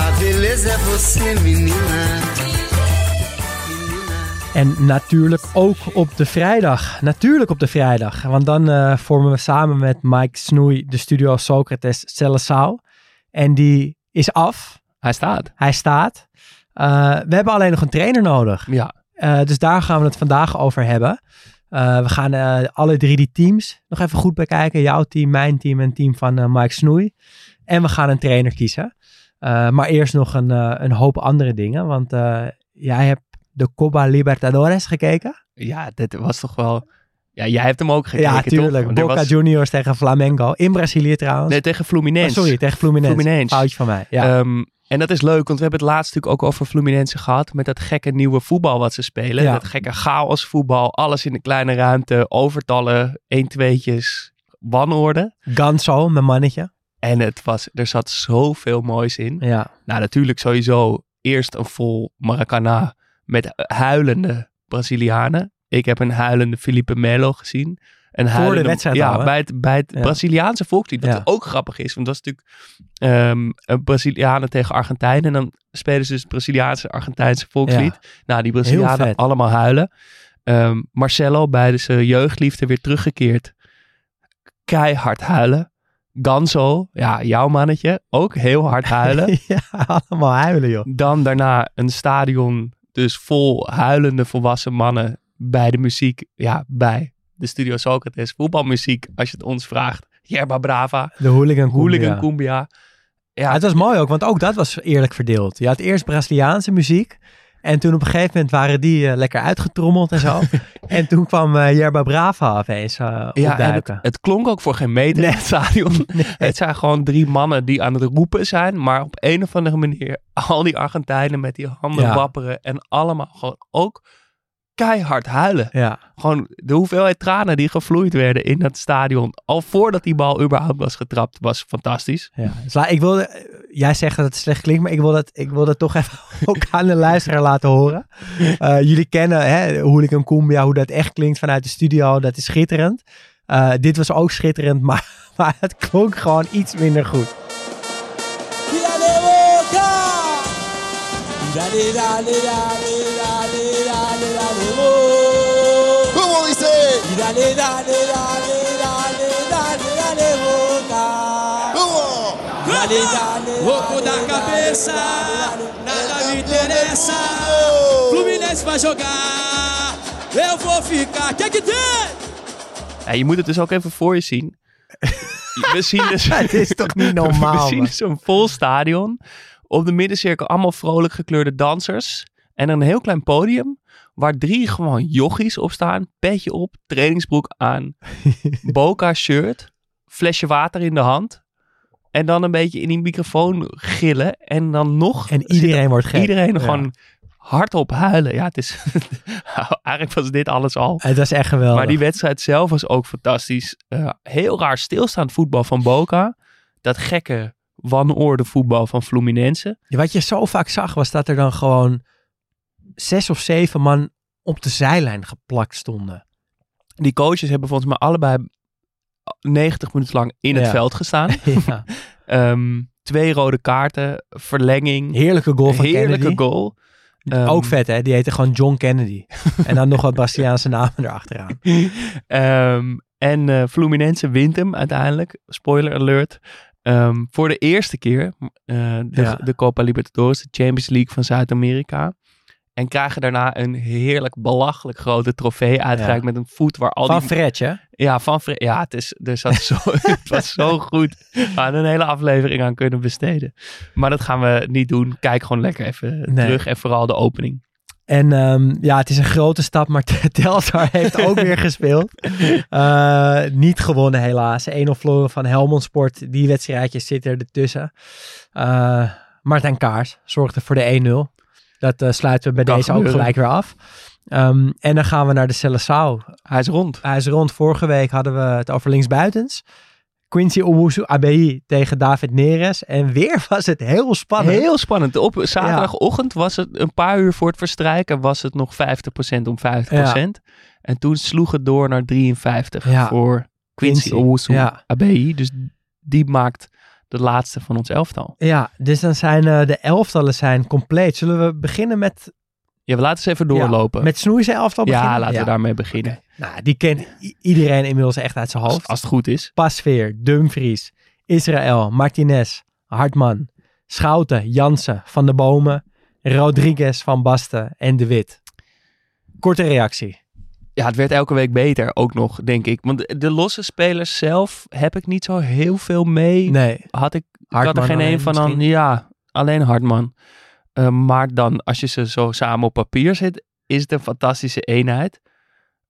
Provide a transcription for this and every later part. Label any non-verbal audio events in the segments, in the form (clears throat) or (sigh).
A beleza é você, menina. En natuurlijk ook op de vrijdag. Natuurlijk op de vrijdag. Want dan eh, vormen we samen met Mike Snoei de Studio Socrates Cellesau. En die is af. Hij staat. Hij staat. Eh, we hebben alleen nog een trainer nodig. Ja. Eh, dus daar gaan we het vandaag over hebben. Uh, we gaan uh, alle drie die teams nog even goed bekijken. Jouw team, mijn team en het team van uh, Mike Snoei. En we gaan een trainer kiezen. Maar eerst nog een, een hoop andere dingen. Want jij hebt de Copa Libertadores gekeken. Ja, dit was toch wel... Ja, jij hebt hem ook gekeken, Ja, tuurlijk. toch? Boca was... Juniors tegen Flamengo. In Brazilië trouwens. Nee, tegen Fluminense. Oh, sorry, tegen Fluminense. Fluminense. Foutje van mij, ja. Um, en dat is leuk, want we hebben het laatst natuurlijk ook over Fluminense gehad. Met dat gekke nieuwe voetbal wat ze spelen. Ja. Dat gekke chaos voetbal. Alles in de kleine ruimte. Overtallen, 1-2'tjes, wanorde. Ganso, mijn mannetje. En het was, er zat zoveel moois in. Ja. Nou, natuurlijk sowieso eerst een vol Maracana met huilende Brazilianen. Ik heb een huilende Felipe Melo gezien. Een Voor huilende, de wedstrijd Ja, al, bij het, bij het Ja. Braziliaanse volkslied. Wat Ja. ook grappig is, want dat is natuurlijk een Brazilianen tegen Argentijnen. En dan spelen ze dus het Braziliaanse Argentijnse volkslied. Nou, die Brazilianen allemaal huilen. Ehm, Marcelo bij zijn jeugdliefde weer teruggekeerd. Keihard huilen. Ganso, ja, jouw mannetje, ook heel hard huilen. (laughs) ja, allemaal huilen, joh. Dan daarna een stadion, dus vol huilende volwassen mannen bij de muziek. Ja, bij de Studio Socrates. Voetbalmuziek, als je het ons vraagt. Yerba Brava, De hooligan Hooligan Cumbia. Ja, het was mooi ook, want ook dat was eerlijk verdeeld. Je had eerst Braziliaanse muziek. En toen op een gegeven moment waren die eh, lekker uitgetrommeld en zo. (laughs) en toen kwam eh Yerba Brava opeens eh ja het, opduiken. het klonk ook voor geen meter in het stadion. (laughs) Het zijn gewoon drie mannen die aan het roepen zijn. Maar op een of andere manier (laughs) al die Argentijnen met die handen Ja. wapperen. En allemaal gewoon ook keihard huilen. Ja, Gewoon de hoeveelheid tranen die gevloeid werden in dat stadion. Al voordat die bal überhaupt was getrapt, was fantastisch. ja. Dus ik wilde, eh, jij zegt dat het slecht klinkt, maar ik wil dat, ik wil dat toch even (laughs) ook aan de luisteraar laten horen. (laughs) Eh, jullie kennen hè, Hooligan Cumbia, hoe dat echt klinkt vanuit de studio. Dat is schitterend. Eh, dit was ook schitterend, (laughs) maar, maar het klonk gewoon iets minder goed. Dale boca. Dale, Dale, dale. Louco da cabeça, nada me interessa. Fluminense vai jogar. Eu vou ficar. Que que tem? Ja, je moet het dus ook even voor je zien. (laughs) We zien dus, Het is toch niet normaal, (laughs) We zien dus een vol stadion. Op de middencirkel allemaal vrolijk gekleurde dansers. En een heel klein podium. Waar drie gewoon jochies op staan. Petje op, trainingsbroek aan. (laughs) Boca shirt. Flesje water in de hand. En dan een beetje in die microfoon gillen. En dan nog... En iedereen wordt gek. Iedereen Ja. gewoon hardop huilen. Ja, het is... (laughs) Eigenlijk was dit alles al. Het was echt geweldig. Maar die wedstrijd zelf was ook fantastisch. Eh, heel raar stilstaand voetbal van Boca. Dat gekke wanorde voetbal van Fluminense. Ja, Wat je zo vaak zag, was dat er dan gewoon zes of zeven man op de zijlijn geplakt stonden. Die coaches hebben volgens mij allebei 90 minuten lang in het Ja. veld gestaan. (laughs) ja. Ehm, twee rode kaarten, verlenging. Heerlijke goal van Heerlijke Kennedy. goal. Ehm, Ook vet hè, die heette gewoon John Kennedy. (laughs) en dan nog wat Braziliaanse namen erachteraan. Ehm, en eh Fluminense wint hem uiteindelijk. Spoiler alert. Voor de eerste keer eh, de, Ja. de Copa Libertadores, de Champions League van Zuid-Amerika. En krijgen daarna een heerlijk belachelijk grote trofee uitgereikt met een voet waar al Van die... Fredje. Ja, van Fre- Ja, het, is, er zat zo, (laughs) het was zo goed. We hadden een hele aflevering aan kunnen besteden. Maar dat gaan we niet doen. Kijk gewoon lekker even Nee. terug. En vooral de opening. En ehm, ja, het is een grote stap, maar (laughs) Telstar heeft ook weer gespeeld. (laughs) Eh, niet gewonnen helaas. 1-0 verloren van Helmond Sport. Die wedstrijdjes zitten ertussen. Eh Martijn Kaars zorgde voor de 1-0. Dat eh, sluiten we bij Kan deze ook gelijk weer af. Ehm, en dan gaan we naar de Seleção. Hij is rond. Hij is rond. Vorige week hadden we het over linksbuitens. Quincy Owusu Abeyi tegen David Neres. En weer (laughs) was het heel spannend. Heel spannend. Op zaterdagochtend was het een paar uur voor het verstrijken. Was het nog 50% om 50%. En toen sloeg het door naar 53 Ja. voor Quincy Quincy, Owusu ja. Abeyi. Dus die maakt de laatste van ons elftal. Ja, dus dan zijn eh, de elftallen zijn compleet. Zullen we beginnen met, Ja, we laten eens even doorlopen. ja, met Snoeise elftal ja, beginnen? laten we daarmee beginnen. Nou, die kent iedereen inmiddels echt uit zijn Als, hoofd. als het goed is. Pasveer, Dumfries, Israël, Martinez, Hartman, Schouten, Jansen, Van de Bomen, Rodriguez, Van Basten en De Wit. Korte reactie. Ja, het werd elke week beter ook nog, denk ik. Want de, losse spelers zelf heb ik niet zo heel veel mee. Nee, Had ik, had er geen een van aan. Ja, alleen Hartman. Eh, maar dan, als je ze zo samen op papier zet, is het een fantastische eenheid.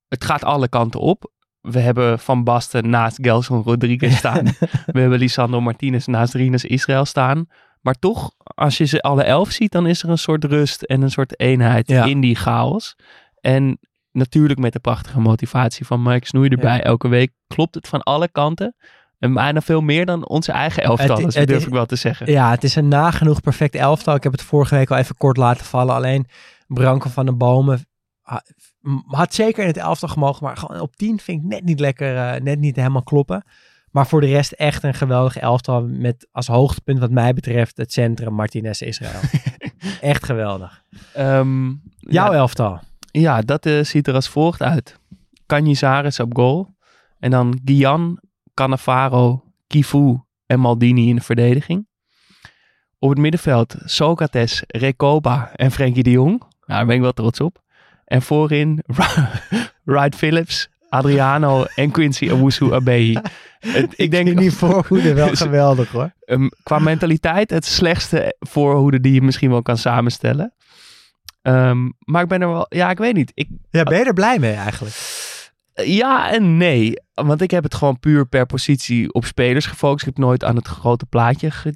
Het gaat alle kanten op. We hebben Van Basten naast Gelson Rodriguez (laughs) staan. We hebben Lisandro Martinez naast Rinus Israël staan. Maar toch, als je ze alle elf ziet, dan is er een soort rust en een soort eenheid Ja. in die chaos. En natuurlijk met de prachtige motivatie van Mike Snoei erbij. Elke week klopt het van alle kanten. En bijna veel meer dan onze eigen elftal, Het- dat durf ik wel te zeggen. Ja, het is een nagenoeg perfect elftal. Ik heb het vorige week al even kort laten vallen. Alleen Branko van den Bomen had zeker in het elftal gemogen. Maar gewoon op 10 vind ik net niet lekker, eh, net niet helemaal kloppen. Maar voor de rest echt een geweldig elftal. Met als hoogtepunt wat mij betreft het centrum Martinez Israël. (laughs) echt geweldig. Ehm, Jouw ja, elftal. Ja, dat eh, ziet er als volgt uit. Canizares op goal. En dan Gian, Cannavaro, Kifu en Maldini in de verdediging. Op het middenveld Socrates, Recoba en Frenkie de Jong. Nou, daar ben ik wel trots op. En voorin (laughs) Wright Phillips, Adriano en Quincy Owusu Abeyi. (laughs) Het- ik denk die voorhoede wel geweldig hoor. Ehm, qua mentaliteit het slechtste voorhoede die je misschien wel kan samenstellen. Ehm, maar ik ben er wel, ja, ik weet niet. Ik, Ja, ben je er blij mee eigenlijk? ja en nee. Want ik heb het gewoon puur per positie op spelers gefocust. Ik heb nooit aan het grote plaatje ge-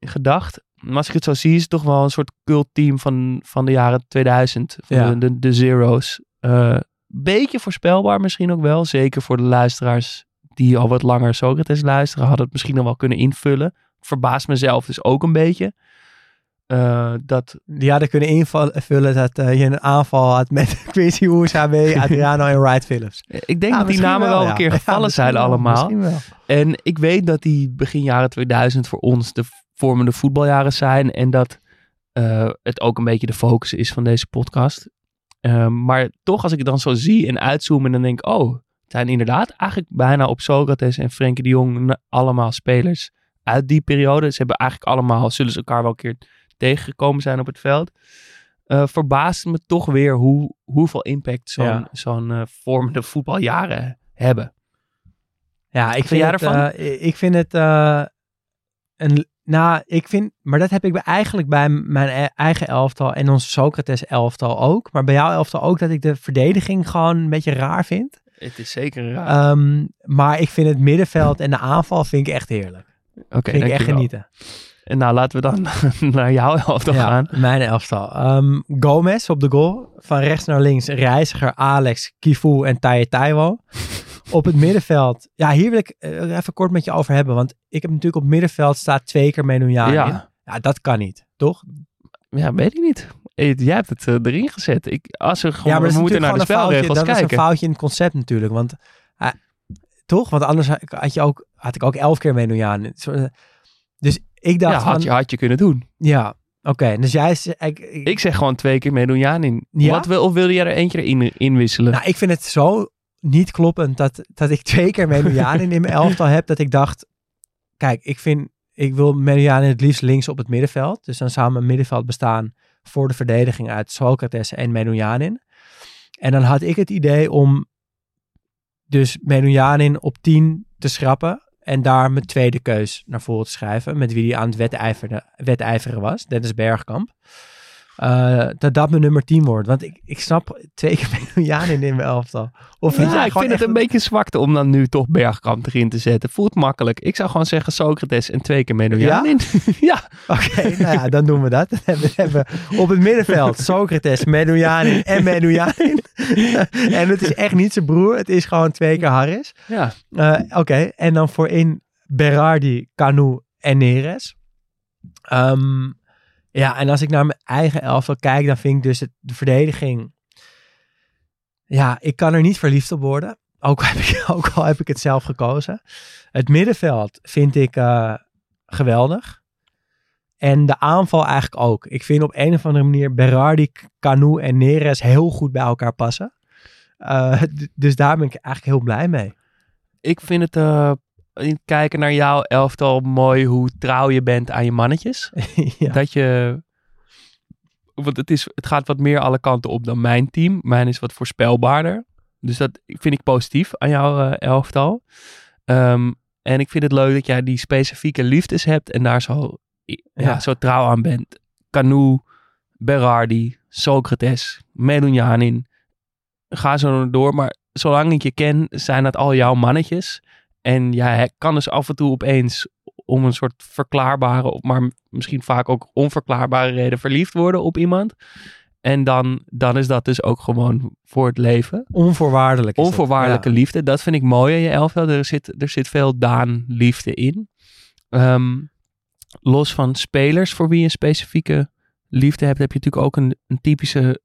gedacht. Maar als ik het zo zie, is het toch wel een soort cultteam van, van de jaren 2000. Van Ja. de, de, de Zero's. Eh, beetje voorspelbaar misschien ook wel. Zeker voor de luisteraars die al wat langer Socrates luisteren. Hadden het misschien nog wel kunnen invullen. Verbaast mezelf dus ook een beetje. Eh, dat Die hadden kunnen invullen dat eh, je een aanval had met (laughs) Quincy Oersabe, (laughs) Adriano en Wright Phillips. ik denk Ja, dat die namen wel, ja. een keer (laughs) Ja, gevallen zijn wel, allemaal. Misschien wel. En ik weet dat die begin jaren 2000 voor ons de vormende voetbaljaren zijn. En dat eh, het ook een beetje de focus is van deze podcast. Eh, maar toch, als ik het dan zo zie en uitzoom en dan denk ik, oh, het zijn inderdaad eigenlijk bijna op Socrates en Frenkie de Jong allemaal spelers uit die periode. Ze hebben eigenlijk allemaal, zullen ze elkaar wel een keer tegengekomen zijn op het veld. Eh verbaast me toch weer hoe, hoeveel impact zo'n Ja. zo'n eh, vormende voetbaljaren hebben. Ja, ik vind het, ervan? eh, ik vind het een, nou, ik vind, maar dat heb ik bij, eigenlijk bij mijn e- eigen elftal en ons Socrates elftal ook. Maar bij jouw elftal ook dat ik de verdediging gewoon een beetje raar vind. Het is zeker raar. Ehm, maar ik vind het middenveld en de aanval vind ik echt heerlijk. Oké, vind ik echt genieten. En nou, laten we dan (laughs) naar jouw elftal ja, gaan. mijn elftal. Ehm, Gomez op de goal. Van rechts naar links. Reiziger, Alex, Kifu en Taye Taiwo. op het middenveld. Ja, hier wil ik eh, even kort met je over hebben. Want ik heb natuurlijk op middenveld staat twee keer Menunjani Ja. Ja, dat kan niet, toch? Ja, weet ik niet. Eh, Jij hebt het eh, erin gezet. Ik, als we gewoon, ja, maar we moeten naar de foutje. spelregels Dat is kijken. een foutje in het concept natuurlijk. Want, toch? Want anders had, je ook, had ik ook elf keer Menunjani. Dus ik dacht ja, van... had je, had je kunnen doen. Ja, oké. Dus jij... is- Ik, ik, Ik zeg gewoon twee keer Medunjaan in. Ja? Wat wil, of wilde jij er eentje in, inwisselen? Nou, ik vind het zo niet kloppend dat, dat ik twee keer Menujaan in mijn (laughs) elftal heb. Dat ik dacht, kijk, ik vind ik wil Medianin het liefst links op het middenveld. Dus dan zou mijn middenveld bestaan voor de verdediging uit Socrates en Medunjanin. En dan had ik het idee om dus Medunjanin op 10 te schrappen. En daar mijn tweede keus naar voren te schrijven. Met wie die aan het wedijveren, wedijveren was. Dennis Bergkamp. Eh, dat dat mijn nummer 10 wordt. Want ik, ik snap twee keer (laughs) Medunjanin in mijn elftal. Of Ja, ik vind het een beetje zwakte om dan nu toch Bergkamp erin te zetten. Voelt makkelijk. Ik zou gewoon zeggen Socrates en twee keer Medunjanin. (laughs) Ja? Oké, nou ja, dan doen we dat. Dan hebben, hebben we op het middenveld Socrates, Medunjanin en Medunjanin. (laughs) en het is echt niet zijn broer. Het is gewoon twee keer Harris. ja. Eh, Oké, en dan voorin Berardi, Canu en Neres. Ehm, ja, en als ik naar mijn eigen elftal kijk, dan vind ik dus de verdediging... Ja, ik kan er niet verliefd op worden. Ook, heb ik, (laughs) ook al heb ik het zelf gekozen. Het middenveld vind ik eh, geweldig. En de aanval eigenlijk ook. Ik vind op een of andere manier Berardi, Canu en Neres heel goed bij elkaar passen. Eh, dus daar ben ik eigenlijk heel blij mee. Ik vind het eh, in kijken naar jouw elftal mooi hoe trouw je bent aan je mannetjes. (laughs) ja. Dat je... Want het, is, het gaat wat meer alle kanten op dan mijn team. Mijn is wat voorspelbaarder. Dus dat vind ik positief aan jouw eh, elftal. Ehm, en ik vind het leuk dat jij die specifieke liefdes hebt en daar zo, ja. Ja. zo trouw aan bent. Canu, Berardi, Socrates, Medunjanin. Ga zo door. Maar zolang ik je ken, zijn dat al jouw mannetjes. En jij kan dus af en toe opeens om een soort verklaarbare, maar misschien vaak ook onverklaarbare reden verliefd worden op iemand. En dan, dan is dat dus ook gewoon voor het leven. Onvoorwaardelijk. dat, Onvoorwaardelijke ja. liefde. Dat vind ik mooi aan je elftal. Er zit, er zit veel Daan-liefde in. Ehm, los van spelers voor wie je een specifieke liefde hebt, heb je natuurlijk ook een, een typische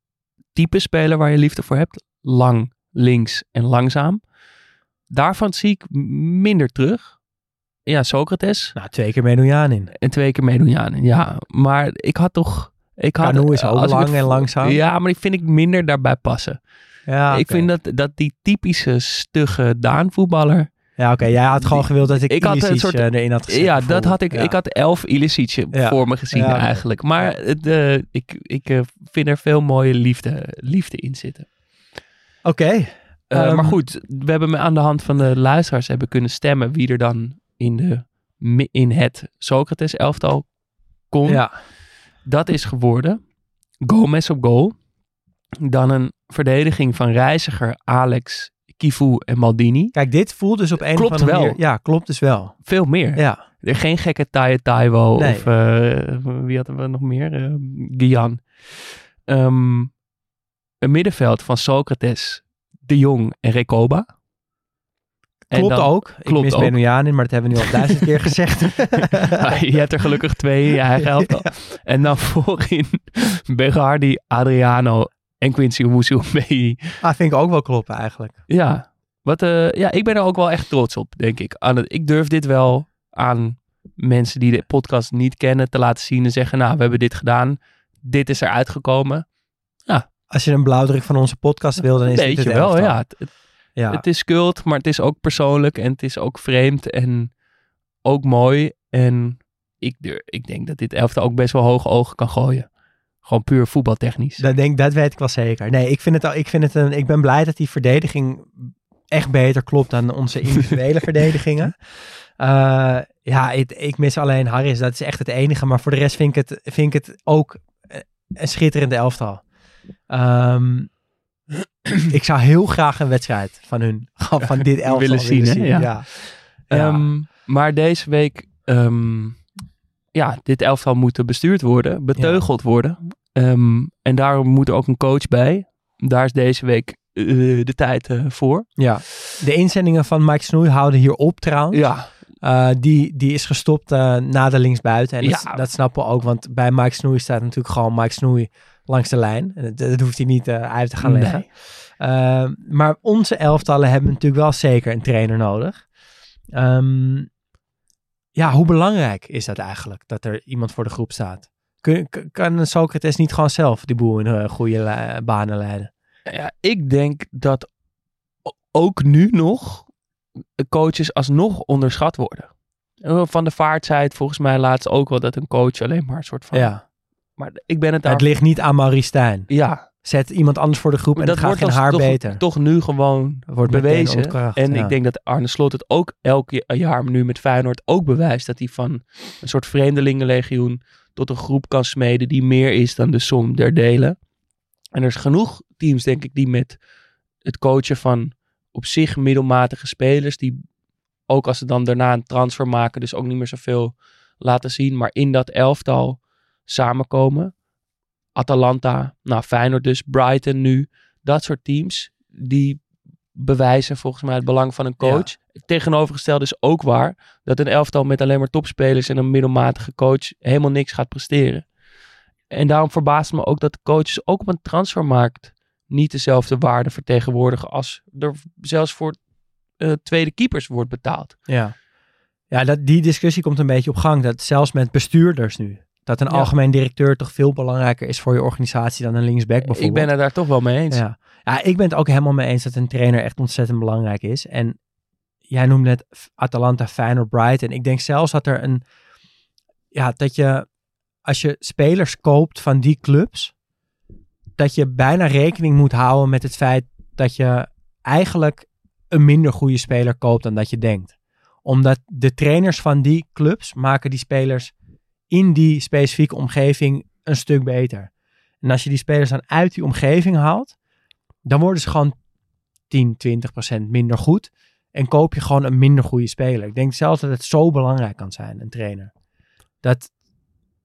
type speler waar je liefde voor hebt. Lang, links en langzaam. Daarvan zie ik minder terug. Ja, Socrates. Nou, twee keer Medunjanin in. En twee keer Medunjanin. Ja, maar ik had toch... Ik had, is ook ik lang het- en langzaam. Ja, maar die vind ik minder daarbij passen. Ja, Ik vind dat, dat die typische stugge Daan-voetballer... Ja, oké. Jij had gewoon gewild dat ik, Ik had een soort- eh, erin had gezet. Ja, dat had ik. Ja. Ik had elf Ilicic Ja. voor me gezien Ja, eigenlijk. Maar het, eh, ik, ik eh, vind er veel mooie liefde, liefde in zitten. Oké. Eh, Ehm, maar goed, we hebben aan de hand van de luisteraars hebben kunnen stemmen wie er dan in, de, in het Socrates elftal kon. Ja. Dat is geworden Gomez op goal. Dan een verdediging van Reiziger, Alex, Kivu en Maldini. Kijk, dit voelt dus op een Klopt of andere wel. manier... Ja, klopt dus wel. Veel meer. Ja. Er geen gekke Taiwo Nee. of eh, wie hadden we nog meer? Eh Gian. Ehm, een middenveld van Socrates, De Jong en Recoba. En Klopt dan- ook. ik mis ook. Medunjanin, maar dat hebben we nu al (laughs) duizend keer gezegd. (laughs) je hebt er gelukkig twee in je eigen elftal. En dan (laughs) voorin Berardi, Adriano en Quincy Owusu-Mbei. ah, vind ik ook wel kloppen eigenlijk. Ja, wat, eh, ja, ik ben er ook wel echt trots op, denk ik. Aan het, ik durf dit wel aan mensen die de podcast niet kennen te laten zien en zeggen, nou, we hebben dit gedaan. Dit is eruit gekomen. Als je een blauwdruk van onze podcast wil, dan is Weet dit het wel, elftal. ja. Het, ja. het is cult, maar het is ook persoonlijk en het is ook vreemd en ook mooi. En ik, ik denk dat dit elftal ook best wel hoge ogen kan gooien. Gewoon puur voetbaltechnisch. Dat, denk, dat weet ik wel zeker. Nee, ik, vind het, al- ik, vind het een, ik ben blij dat die verdediging echt beter klopt dan onze (laughs) individuele verdedigingen. Eh, ja, ik, ik mis alleen Harris. Dat is echt het enige. Maar voor de rest vind ik het, vind ik het ook eh, een schitterende elftal. Ehm, (clears throat) ik zou heel graag een wedstrijd van hun, van dit (laughs) elftal Willen zien, hè? Ja. Ja. Ehm, maar deze week, ehm, ja, dit elftal moet bestuurd worden, beteugeld worden. En daarom moet er ook een coach bij. Daar is deze week eh, de tijd eh, voor. ja. De inzendingen van Mike Snoei houden hier op trouwens. Ja, Eh, die, die is gestopt na de linksbuiten. En dat, Ja. dat snappen we ook, want bij Mike Snoei staat natuurlijk gewoon Mike Snoei langs de lijn. Dat, dat hoeft hij niet eh, uit te gaan Nee. leggen. Eh, maar onze elftallen hebben natuurlijk wel zeker een trainer nodig. Ehm, ja, hoe belangrijk is dat eigenlijk, dat er iemand voor de groep staat? Kun, kan Socrates niet gewoon zelf die boel in eh, goede li- banen leiden? ja, ik denk dat ook nu nog coaches alsnog onderschat worden. Eh, Van de Vaart zei het volgens mij laatst ook wel dat een coach alleen maar een soort van... Ja. Maar ik ben het daar... Het ligt niet aan Maurice Stijn. Ja, Zet iemand anders voor de groep en dat het gaat wordt geen haar toch, beter. toch nu gewoon Wordt bewezen. En ja. ik denk dat Arne Slot het ook elk ja- jaar nu met Feyenoord ook bewijst. Dat hij van een soort vreemdelingenlegioen tot een groep kan smeden die meer is dan de som der delen. En er is genoeg teams, denk ik, die met het coachen van op zich middelmatige spelers, die ook als ze dan daarna een transfer maken, dus ook niet meer zoveel laten zien, maar in dat elftal samenkomen. Atalanta, nou Feyenoord dus, Brighton nu, dat soort teams, die bewijzen volgens mij het belang van een coach. Het tegenovergestelde is ook waar, dat een elftal met alleen maar topspelers en een middelmatige coach helemaal niks gaat presteren. En daarom verbaast me ook dat de coaches ook op een transfermarkt niet dezelfde waarde vertegenwoordigen als er zelfs voor eh, tweede keepers wordt betaald. Ja, ja dat, die discussie komt een beetje op gang. Dat zelfs met bestuurders nu. Dat een Ja. algemeen directeur toch veel belangrijker is voor je organisatie dan een linksback bijvoorbeeld. Ik ben het daar toch wel mee eens. Ja. ja, ik ben het ook helemaal mee eens dat een trainer echt ontzettend belangrijk is. En jij noemde net Atalanta, Feyenoord, Brighton. Ik denk zelfs dat er een... Ja, dat je... Als je spelers koopt van die clubs... Dat je bijna rekening moet houden met het feit dat je eigenlijk een minder goede speler koopt dan dat je denkt. Omdat de trainers van die clubs maken die spelers in die specifieke omgeving een stuk beter. En als je die spelers dan uit die omgeving haalt, dan worden ze gewoon 10, 20 procent minder goed. En koop je gewoon een minder goede speler. Ik denk zelfs dat het zo belangrijk kan zijn, een trainer. Dat,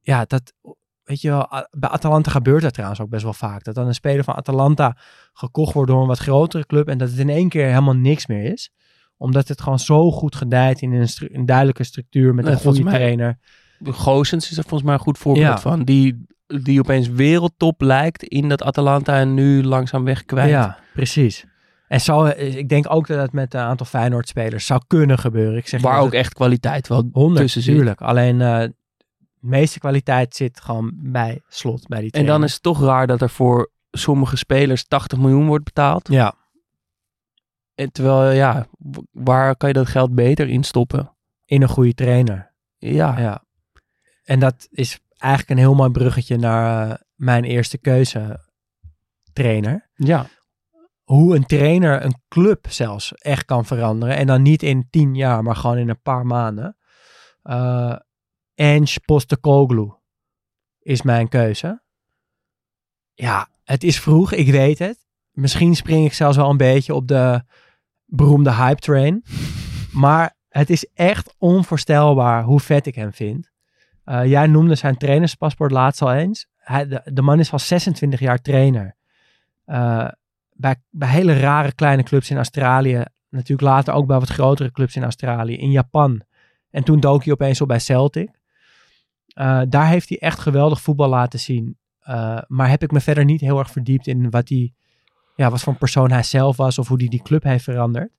ja, dat, weet je wel, bij Atalanta gebeurt dat trouwens ook best wel vaak. Dat dan een speler van Atalanta gekocht wordt door een wat grotere club. En dat het in één keer helemaal niks meer is. Omdat het gewoon zo goed gedijt in een, stru- een duidelijke structuur met Nee, een goede mij- trainer. Goossens is er volgens mij een goed voorbeeld Ja. van. Die, die opeens wereldtop lijkt in dat Atalanta en nu langzaam weg kwijt. Ja, precies. En zo, eh, ik denk ook dat het met een aantal Feyenoord-spelers zou kunnen gebeuren. Ik zeg Waar ook echt kwaliteit wel het 100 tussen zit. tuurlijk. Alleen eh, de meeste kwaliteit zit gewoon bij slot, bij die En dan is het toch raar dat er voor sommige spelers 80 miljoen wordt betaald. Ja, En terwijl, ja, waar kan je dat geld beter in stoppen? in een goede trainer. Ja, Ja. En dat is eigenlijk een heel mooi bruggetje naar eh, mijn eerste keuze trainer. ja. Hoe een trainer een club zelfs echt kan veranderen. En dan niet in tien jaar, maar gewoon in een paar maanden. Eh Ange Postecoglou is mijn keuze. Ja, het is vroeg, ik weet het. Misschien spring ik zelfs wel een beetje op de beroemde hype train. (laughs) Maar het is echt onvoorstelbaar hoe vet ik hem vind. Eh, jij noemde zijn trainerspaspoort laatst al eens. Hij, de, man is al 26 jaar trainer. Eh, bij, bij hele rare kleine clubs in Australië. Natuurlijk later ook bij wat grotere clubs in Australië. In Japan. En toen dook hij opeens op bij Celtic. Eh, daar heeft hij echt geweldig voetbal laten zien. Maar heb ik me verder niet heel erg verdiept in wat hij, ja, wat voor persoon hij zelf was of hoe hij die club heeft veranderd.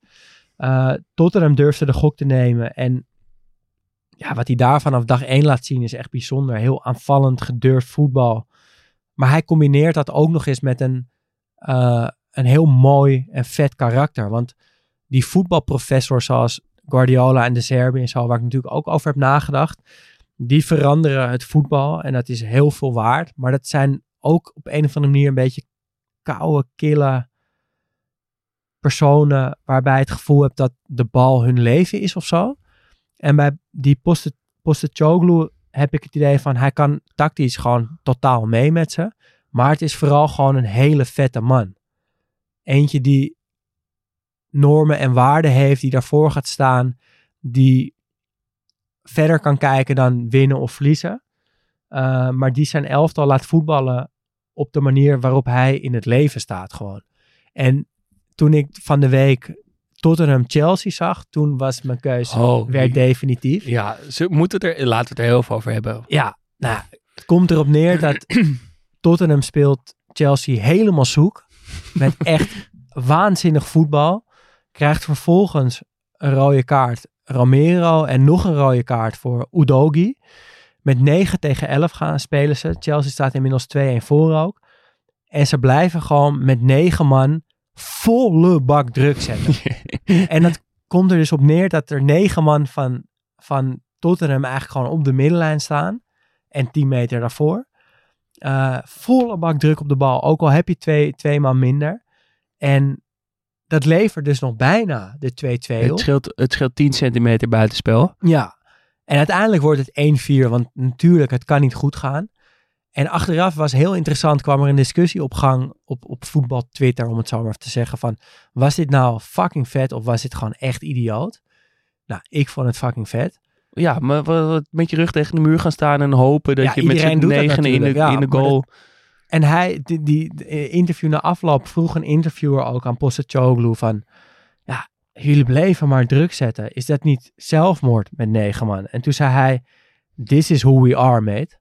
Tottenham durfde de gok te nemen en ja, wat hij daar vanaf dag één laat zien is echt bijzonder. Heel aanvallend, gedurfd voetbal. Maar hij combineert dat ook nog eens met een, eh, een heel mooi en vet karakter. Want die voetbalprofessors zoals Guardiola en de Serbi en zo, waar ik natuurlijk ook over heb nagedacht, die veranderen het voetbal en dat is heel veel waard. Maar dat zijn ook op een of andere manier een beetje koude, kille personen waarbij het gevoel hebt dat de bal hun leven is of zo. En bij die Poste- Postecoglou heb ik het idee van hij kan tactisch gewoon totaal mee met ze. Maar het is vooral gewoon een hele vette man. Eentje die normen en waarden heeft, die daarvoor gaat staan, die verder kan kijken dan winnen of verliezen. Uh, maar die zijn elftal laat voetballen op de manier waarop hij in het leven staat gewoon. En toen ik van de week Tottenham Chelsea zag, toen was mijn keuze Oh, werd die- definitief. Ja, ze moeten er, laten we het er heel veel over hebben. Ja, nou, het komt erop neer (clears throat) dat Tottenham speelt Chelsea helemaal zoek. Met (laughs) echt waanzinnig voetbal. Krijgt vervolgens een rode kaart Romero en nog een rode kaart voor Udogi. Met 9 tegen 11 gaan spelen ze. Chelsea staat inmiddels 2-1 voor ook. En ze blijven gewoon met 9 man volle bak druk zetten. (laughs) en dat komt er dus op neer dat er 9 man van, van Tottenham eigenlijk gewoon op de middenlijn staan. En 10 meter daarvoor. Eh, volle bak druk op de bal. Ook al heb je twee, twee man minder. En dat levert dus nog bijna de 2-2 Het scheelt, het scheelt 10 centimeter buitenspel. Ja. En uiteindelijk wordt het 1-4. Want natuurlijk, het kan niet goed gaan. En achteraf was heel interessant, kwam er een discussie op gang op, op voetbal Twitter, om het zo maar even te zeggen, van was dit nou fucking vet of was dit gewoon echt idioot? Nou, ik vond het fucking vet. Ja, maar met je rug tegen de muur gaan staan en hopen dat Ja, je met z'n negenen in de, ja, in de goal... En hij, die, interview na afloop, vroeg een interviewer ook aan Postecoglou van, ja, jullie bleven maar druk zetten. Is dat niet zelfmoord met negen man? En toen zei hij, this is who we are, mate.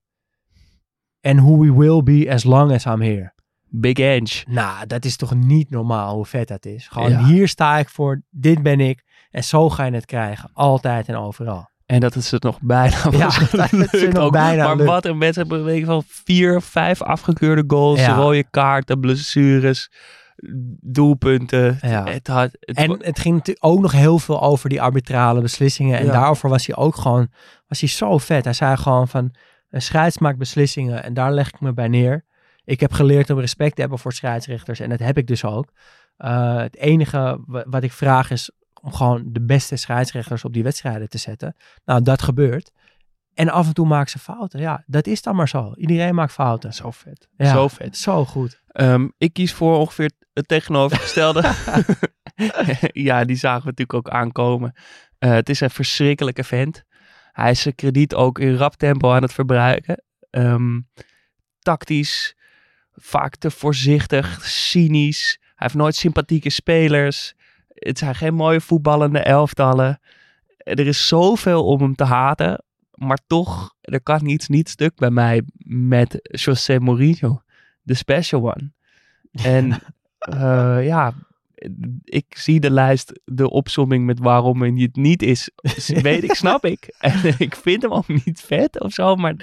And who we will be as long as I'm here. Big Ange. Nou, dat is toch niet normaal hoe vet dat is. Gewoon Ja. hier sta ik voor, dit ben ik. En zo ga je het krijgen. Altijd en overal. En dat is het nog bijna Ja, (laughs) dat het ze gelukt nog bijna Maar lukt. wat een wedstrijd, week van vier, vijf afgekeurde goals, Ja. rode kaarten, blessures, doelpunten. Ja. Het had, het En het ging natuurlijk ook nog heel veel over die arbitrale beslissingen. En Ja. daarover was hij ook gewoon, was hij zo vet. Hij zei gewoon van, een scheids maakt beslissingen en daar leg ik me bij neer. Ik heb geleerd om respect te hebben voor scheidsrechters en dat heb ik dus ook. Eh, het enige wa- wat ik vraag is om gewoon de beste scheidsrechters op die wedstrijden te zetten. Nou, dat gebeurt. En af en toe maken ze fouten. Ja, dat is dan maar zo. Iedereen maakt fouten. zo vet. Ja, Zo vet. Zo goed. Ehm, ik kies voor ongeveer het tegenovergestelde. (laughs) (laughs) ja, die zagen we natuurlijk ook aankomen. Eh, het is een verschrikkelijke vent. Hij is zijn krediet ook in rap tempo aan het verbruiken. Ehm, tactisch, vaak te voorzichtig, cynisch. Hij heeft nooit sympathieke spelers. Het zijn geen mooie voetballende elftallen. Er is zoveel om hem te haten. Maar toch, er kan iets niet stuk bij mij met José Mourinho de special one. En (laughs) eh, ja, ik zie de lijst, de opsomming met waarom hij het niet is, (laughs) weet ik, snap ik. En (laughs) ik vind hem ook niet vet of zo, maar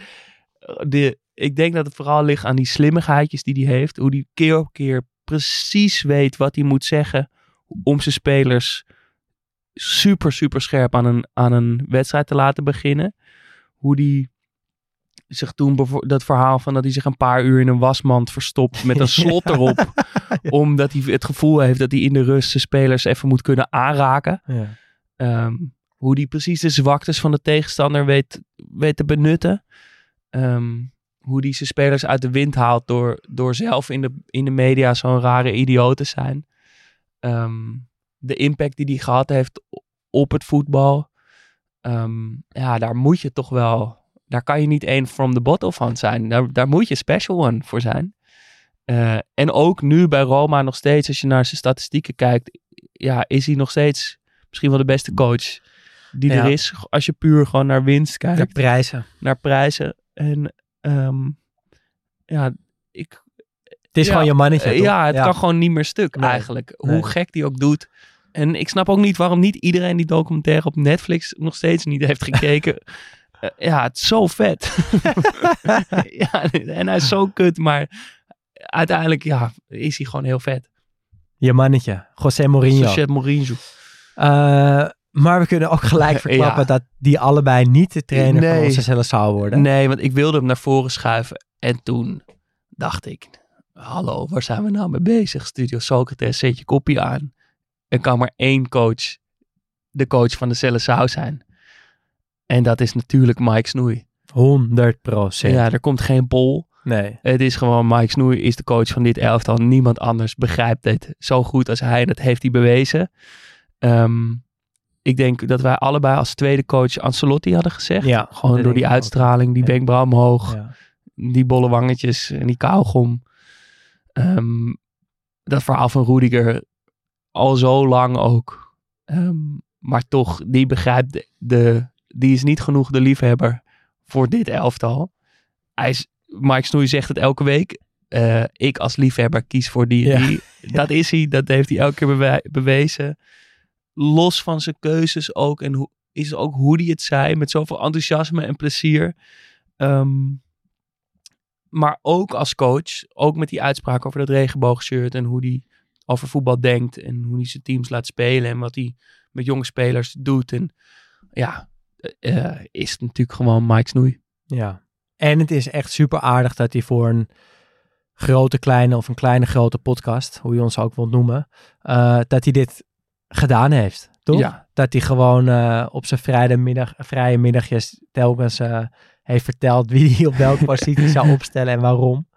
de, ik denk dat het vooral ligt aan die slimmigheidjes die hij heeft. Hoe hij keer op keer precies weet wat hij moet zeggen om zijn spelers super, super scherp aan een, aan een wedstrijd te laten beginnen. Hoe die zich toen dat verhaal van dat hij zich een paar uur in een wasmand verstopt met een (laughs) slot erop. (laughs) Omdat hij het gevoel heeft dat hij in de rust zijn spelers even moet kunnen aanraken. Ja. Ehm, hoe die precies de zwaktes van de tegenstander weet, weet te benutten. Ehm, hoe die zijn spelers uit de wind haalt door, door zelf in de, in de media zo'n rare idioot te zijn. Ehm, de impact die hij gehad heeft op het voetbal. Ja, daar moet je toch wel. Daar kan je niet één from the bottle van zijn. Daar, daar moet je special one voor zijn. Eh, en ook nu bij Roma nog steeds, als je naar zijn statistieken kijkt, ja, is hij nog steeds misschien wel de beste coach die Ja. er is. Als je puur gewoon naar winst kijkt De prijzen. naar prijzen. En ehm, ja, ik, Het is Ja, gewoon je mannetje. eh, ja, het kan gewoon niet meer stuk Nee. eigenlijk. Nee. Hoe gek die ook doet. En ik snap ook niet waarom niet iedereen die documentaire op Netflix nog steeds niet heeft gekeken. (laughs) Eh, ja, het is zo vet. (laughs) ja, en hij is zo kut, maar uiteindelijk ja, is hij gewoon heel vet. Je mannetje. José Mourinho. Societ Mourinho. Eh, maar we kunnen ook gelijk (laughs) verklappen Ja. dat die allebei niet de trainer van Nee. onze cellen zou worden. Nee, want ik wilde hem naar voren schuiven. En toen dacht ik, hallo, waar zijn we nou mee bezig? Studio Socrates, zet je kopie aan. Er kan maar één coach de coach van de Cellesau zijn. En dat is natuurlijk Mike Snoei. 100 procent. Ja, er komt geen pol. Nee. Het is gewoon Mike Snoei is de coach van dit elftal. Niemand anders begrijpt dit zo goed als hij. En dat heeft hij bewezen. Ehm, ik denk dat wij allebei als tweede coach Ancelotti hadden gezegd. Ja, Gewoon door die uitstraling, die Ja. wenkbrauw omhoog, Ja. die bolle wangetjes en die kauwgom. Ehm, dat verhaal van Rudiger al zo lang ook. Ehm, maar toch, die begrijpt de, de- die is niet genoeg de liefhebber voor dit elftal. Hij is, Mike Snoei zegt het elke week. Eh, ik als liefhebber kies voor die Ja. die. Dat is hij, dat heeft hij elke keer bewe- bewezen. Los van zijn keuzes ook en hoe, is ook hoe hij het zei, met zoveel enthousiasme en plezier. Ehm, maar ook als coach, ook met die uitspraak over dat regenboogshirt en hoe hij over voetbal denkt en hoe hij zijn teams laat spelen en wat hij met jonge spelers doet. En ja, eh, is het natuurlijk gewoon Mike Snoei. Ja. En het is echt super aardig dat hij voor een grote kleine of een kleine grote podcast, hoe je ons ook wilt noemen, eh, dat hij dit gedaan heeft. Toch? Ja. Dat hij gewoon eh, op zijn vrije, middag, vrije middagjes telkens eh, heeft verteld wie hij op welke positie (laughs) zou opstellen en waarom.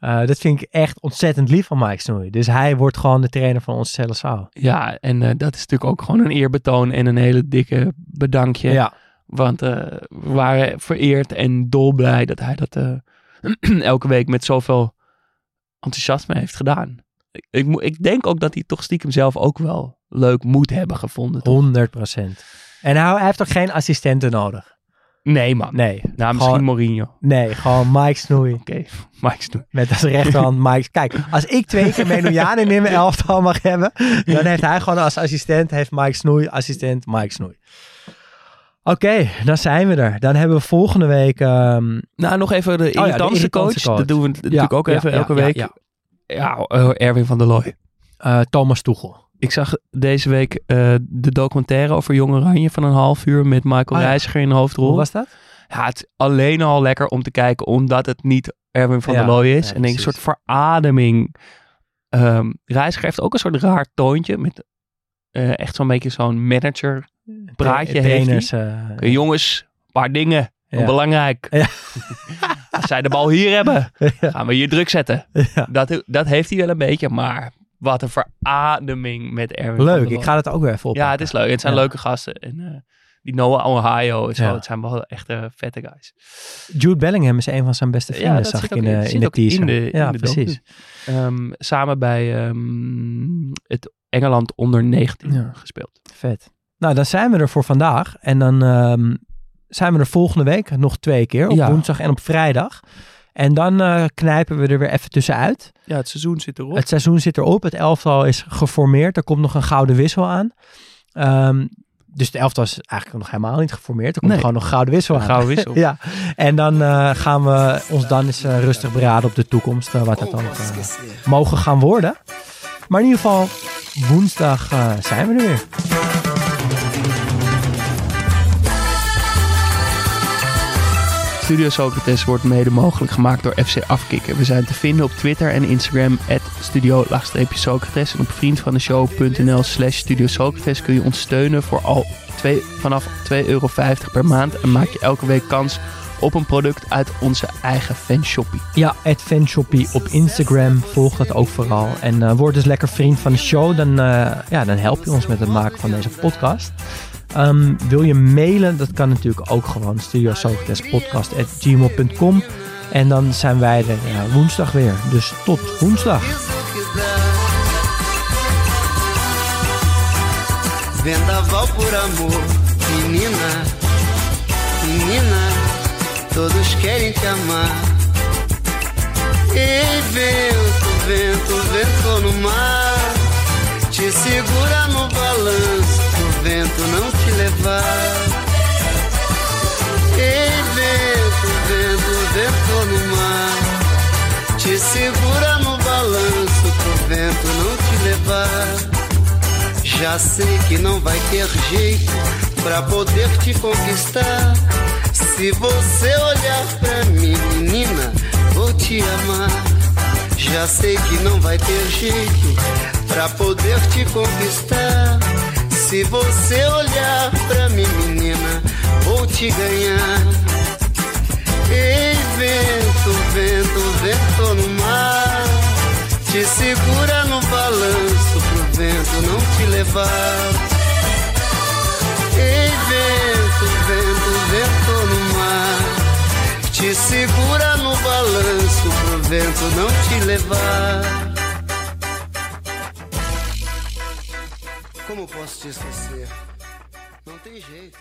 Eh, dat vind ik echt ontzettend lief van Mike Snoei. Dus hij wordt gewoon de trainer van ons CLSO. Ja, en eh, dat is natuurlijk ook gewoon een eerbetoon en een hele dikke bedankje. Ja. Want eh, we waren vereerd en dolblij dat hij dat (clears throat) elke week met zoveel enthousiasme heeft gedaan. Ik, ik, ik denk ook dat hij toch stiekem zelf ook wel leuk moet hebben gevonden. toch? 100% En hij, hij heeft ook geen assistenten nodig. Nee man. Nee. Nou, misschien Gewoon- Mourinho. Oké, Nee, gewoon Mike Snoei. (laughs) Mike Snoei. Met als rechterhand (laughs) Mike. Kijk, als ik twee keer Menujanen in mijn elftal mag hebben, dan heeft hij gewoon als assistent, heeft Mike Snoei, assistent Mike Snoei. Oké, dan zijn we er. Dan hebben we volgende week... ehm, Nou, nog even de ja, de irritantse coach. coach. Dat doen we natuurlijk ja, ook even ja, elke week. ja. Eh, Erwin van der Looy. eh, Thomas Tuchel. Ik zag deze week eh, de documentaire over Jong Oranje van een half uur met Michael Oh ja. Reiziger in de hoofdrol. Hoe was dat? Ja, het is alleen al lekker om te kijken, omdat het niet Erwin van Ja, der Looy is. ja, en denk een soort verademing. Ehm Reiziger heeft ook een soort raar toontje. Met eh, echt zo'n beetje zo'n manager praatje heeft trainers, eh, Oké, jongens, een paar dingen. Belangrijk. (laughs) Als zij de bal hier hebben, (laughs) gaan we hier druk zetten. Dat, dat heeft hij wel een beetje, maar wat een verademing met Erwin Leuk, ik ga het ook weer even op. Ja, het is leuk. Het zijn Ja. leuke gasten. En eh, die Noah Ohio en zo, Ja. het zijn wel echt eh, vette guys. Jude Bellingham is een van zijn beste vrienden, dat zag ik in de, zit in de teaser. In de, ja, in de precies. Ehm, samen bij ehm, het Engeland onder 19 Ja. gespeeld. Vet. Nou, dan zijn we er voor vandaag. En dan ehm, zijn we er volgende week nog twee keer. Op Ja. woensdag en op vrijdag. En dan eh, knijpen we er weer even tussenuit. Ja, het seizoen zit erop. Het seizoen zit erop. Het elftal is geformeerd. Er komt nog een gouden wissel aan. Ehm, dus het elftal is eigenlijk nog helemaal niet geformeerd. Er komt Nee. gewoon nog gouden wissel aan. gouden wissel. (laughs) ja. En dan eh, gaan we ons dan eens eh, rustig beraden op de toekomst. wat dat dan mogen gaan worden. Maar in ieder geval, woensdag zijn we er weer. Studio Socrates wordt mede mogelijk gemaakt door FC Afkikken. We zijn te vinden op Twitter en Instagram studio-socrates. En op vriendvandeshow.nl slash studio Socrates kun je ons steunen voor al twee, vanaf 2,50 euro per maand. En maak je elke week kans op een product uit onze eigen fanshoppie. Ja, fanshoppie op Instagram. Volg dat ook vooral. En eh, word dus lekker vriend van de show. Dan, eh, ja, dan help je ons met het maken van deze podcast. Ehm, wil je mailen? Dat kan natuurlijk ook gewoon. studiosocratespodcast.gmail.com En dan zijn wij er ja, woensdag weer. Dus tot woensdag. Vendaval por amor, menina, menina, todos querem te amar. Ei, vento, vento, vento no mar, te segura no balanço, pro vento não te levar. Ei, vento, vento, vento no mar, te segura no balanço pro vento não te levar. Já sei que não vai ter jeito pra poder te conquistar. Se você olhar pra mim, menina, vou te amar. Já sei que não vai ter jeito pra poder te conquistar. Se você olhar pra mim, menina, vou te ganhar. Ei, vento, vento, vento no mar. Te segura no balanço pro vento não te levar. Ei, vento, vento, vento no mar. Te segura no balanço pro vento não te levar. Posso te esquecer? Não tem jeito.